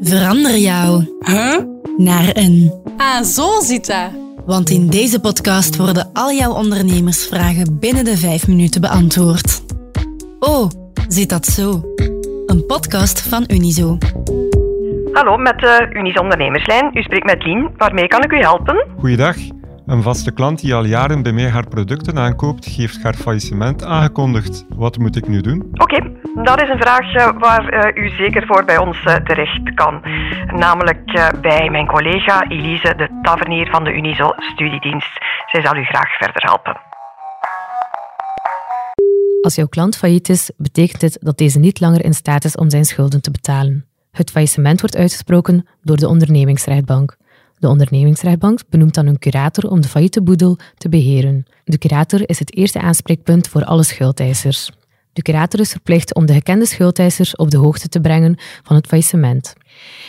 Verander jou Huh? naar een. Ah, zo zit dat. Want in deze podcast worden al jouw ondernemersvragen binnen de vijf minuten beantwoord. Oh, zit dat zo? Een podcast van Unizo. Hallo, met de Unis Ondernemerslijn. U spreekt met Lien. Waarmee kan ik u helpen? Goeiedag. Een vaste klant die al jaren bij mij haar producten aankoopt, heeft haar faillissement aangekondigd. Wat moet ik nu doen? Oké, dat is een vraag eh, waar eh, u zeker voor bij ons eh, terecht kan. Namelijk bij mijn collega Elise de Tavernier van de Unizo Studiedienst. Zij zal u graag verder helpen. Als jouw klant failliet is, betekent dit dat deze niet langer in staat is om zijn schulden te betalen. Het faillissement wordt uitgesproken door de ondernemingsrechtbank. De ondernemingsrechtbank benoemt dan een curator om de failliete boedel te beheren. De curator is het eerste aanspreekpunt voor alle schuldeisers. De curator is verplicht om de gekende schuldeisers op de hoogte te brengen van het faillissement.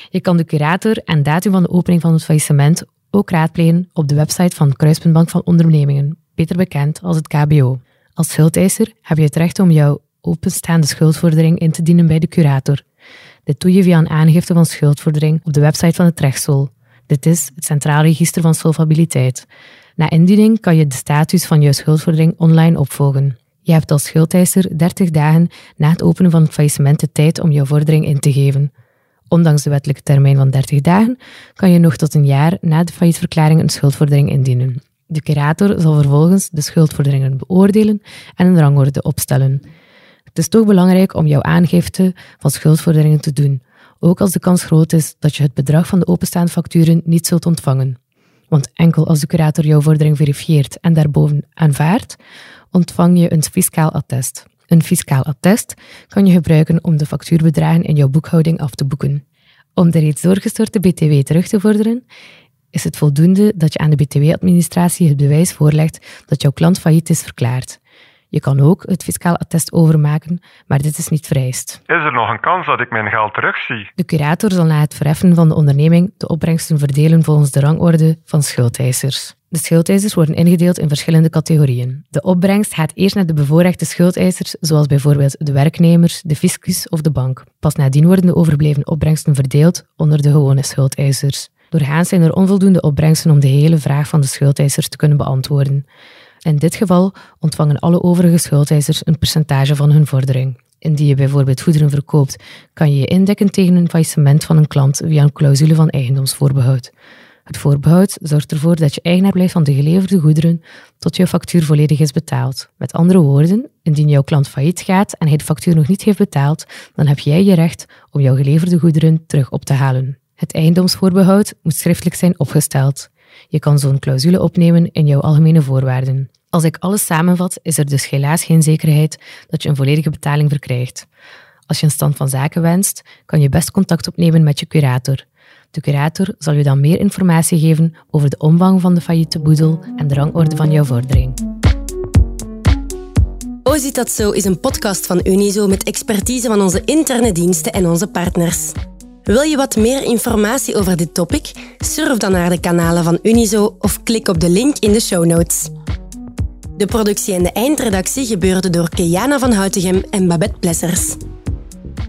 Je kan de curator en datum van de opening van het faillissement ook raadplegen op de website van Kruispuntbank van Ondernemingen, beter bekend als het KBO. Als schuldeiser heb je het recht om jouw openstaande schuldvordering in te dienen bij de curator. Dit doe je via een aangifte van schuldvordering op de website van het rechtsol. Dit is het Centraal Register van Solvabiliteit. Na indiening kan je de status van jouw schuldvordering online opvolgen. Je hebt als schuldeiser 30 dagen na het openen van het faillissement de tijd om jouw vordering in te geven. Ondanks de wettelijke termijn van 30 dagen kan je nog tot een jaar na de faillietverklaring een schuldvordering indienen. De curator zal vervolgens de schuldvorderingen beoordelen en een rangorde opstellen. Het is toch belangrijk om jouw aangifte van schuldvorderingen te doen, ook als de kans groot is dat je het bedrag van de openstaande facturen niet zult ontvangen. Want enkel als de curator jouw vordering verifieert en daarboven aanvaardt, ontvang je een fiscaal attest. Een fiscaal attest kan je gebruiken om de factuurbedragen in jouw boekhouding af te boeken. Om de reeds doorgestorte BTW terug te vorderen, is het voldoende dat je aan de BTW-administratie het bewijs voorlegt dat jouw klant failliet is verklaard. Je kan ook het fiscaal attest overmaken, maar dit is niet vereist. Is er nog een kans dat ik mijn geld terugzie? De curator zal na het verheffen van de onderneming de opbrengsten verdelen volgens de rangorde van schuldeisers. De schuldeisers worden ingedeeld in verschillende categorieën. De opbrengst gaat eerst naar de bevoorrechte schuldeisers, zoals bijvoorbeeld de werknemers, de fiscus of de bank. Pas nadien worden de overbleven opbrengsten verdeeld onder de gewone schuldeisers. Doorgaans zijn er onvoldoende opbrengsten om de hele vraag van de schuldeisers te kunnen beantwoorden. In dit geval ontvangen alle overige schuldeisers een percentage van hun vordering. Indien je bijvoorbeeld goederen verkoopt, kan je je indekken tegen een faillissement van een klant via een clausule van eigendomsvoorbehoud. Het voorbehoud zorgt ervoor dat je eigenaar blijft van de geleverde goederen tot je factuur volledig is betaald. Met andere woorden, indien jouw klant failliet gaat en hij de factuur nog niet heeft betaald, dan heb jij je recht om jouw geleverde goederen terug op te halen. Het eigendomsvoorbehoud moet schriftelijk zijn opgesteld. Je kan zo'n clausule opnemen in jouw algemene voorwaarden. Als ik alles samenvat, is er dus helaas geen zekerheid dat je een volledige betaling verkrijgt. Als je een stand van zaken wenst, kan je best contact opnemen met je curator. De curator zal je dan meer informatie geven over de omvang van de failliete boedel en de rangorde van jouw vordering. Oh, zit dat zo is een podcast van Unizo met expertise van onze interne diensten en onze partners. Wil je wat meer informatie over dit topic? Surf dan naar de kanalen van Unizo of klik op de link in de show notes. De productie en de eindredactie gebeurden door Keana van Houtegem en Babette Plessers.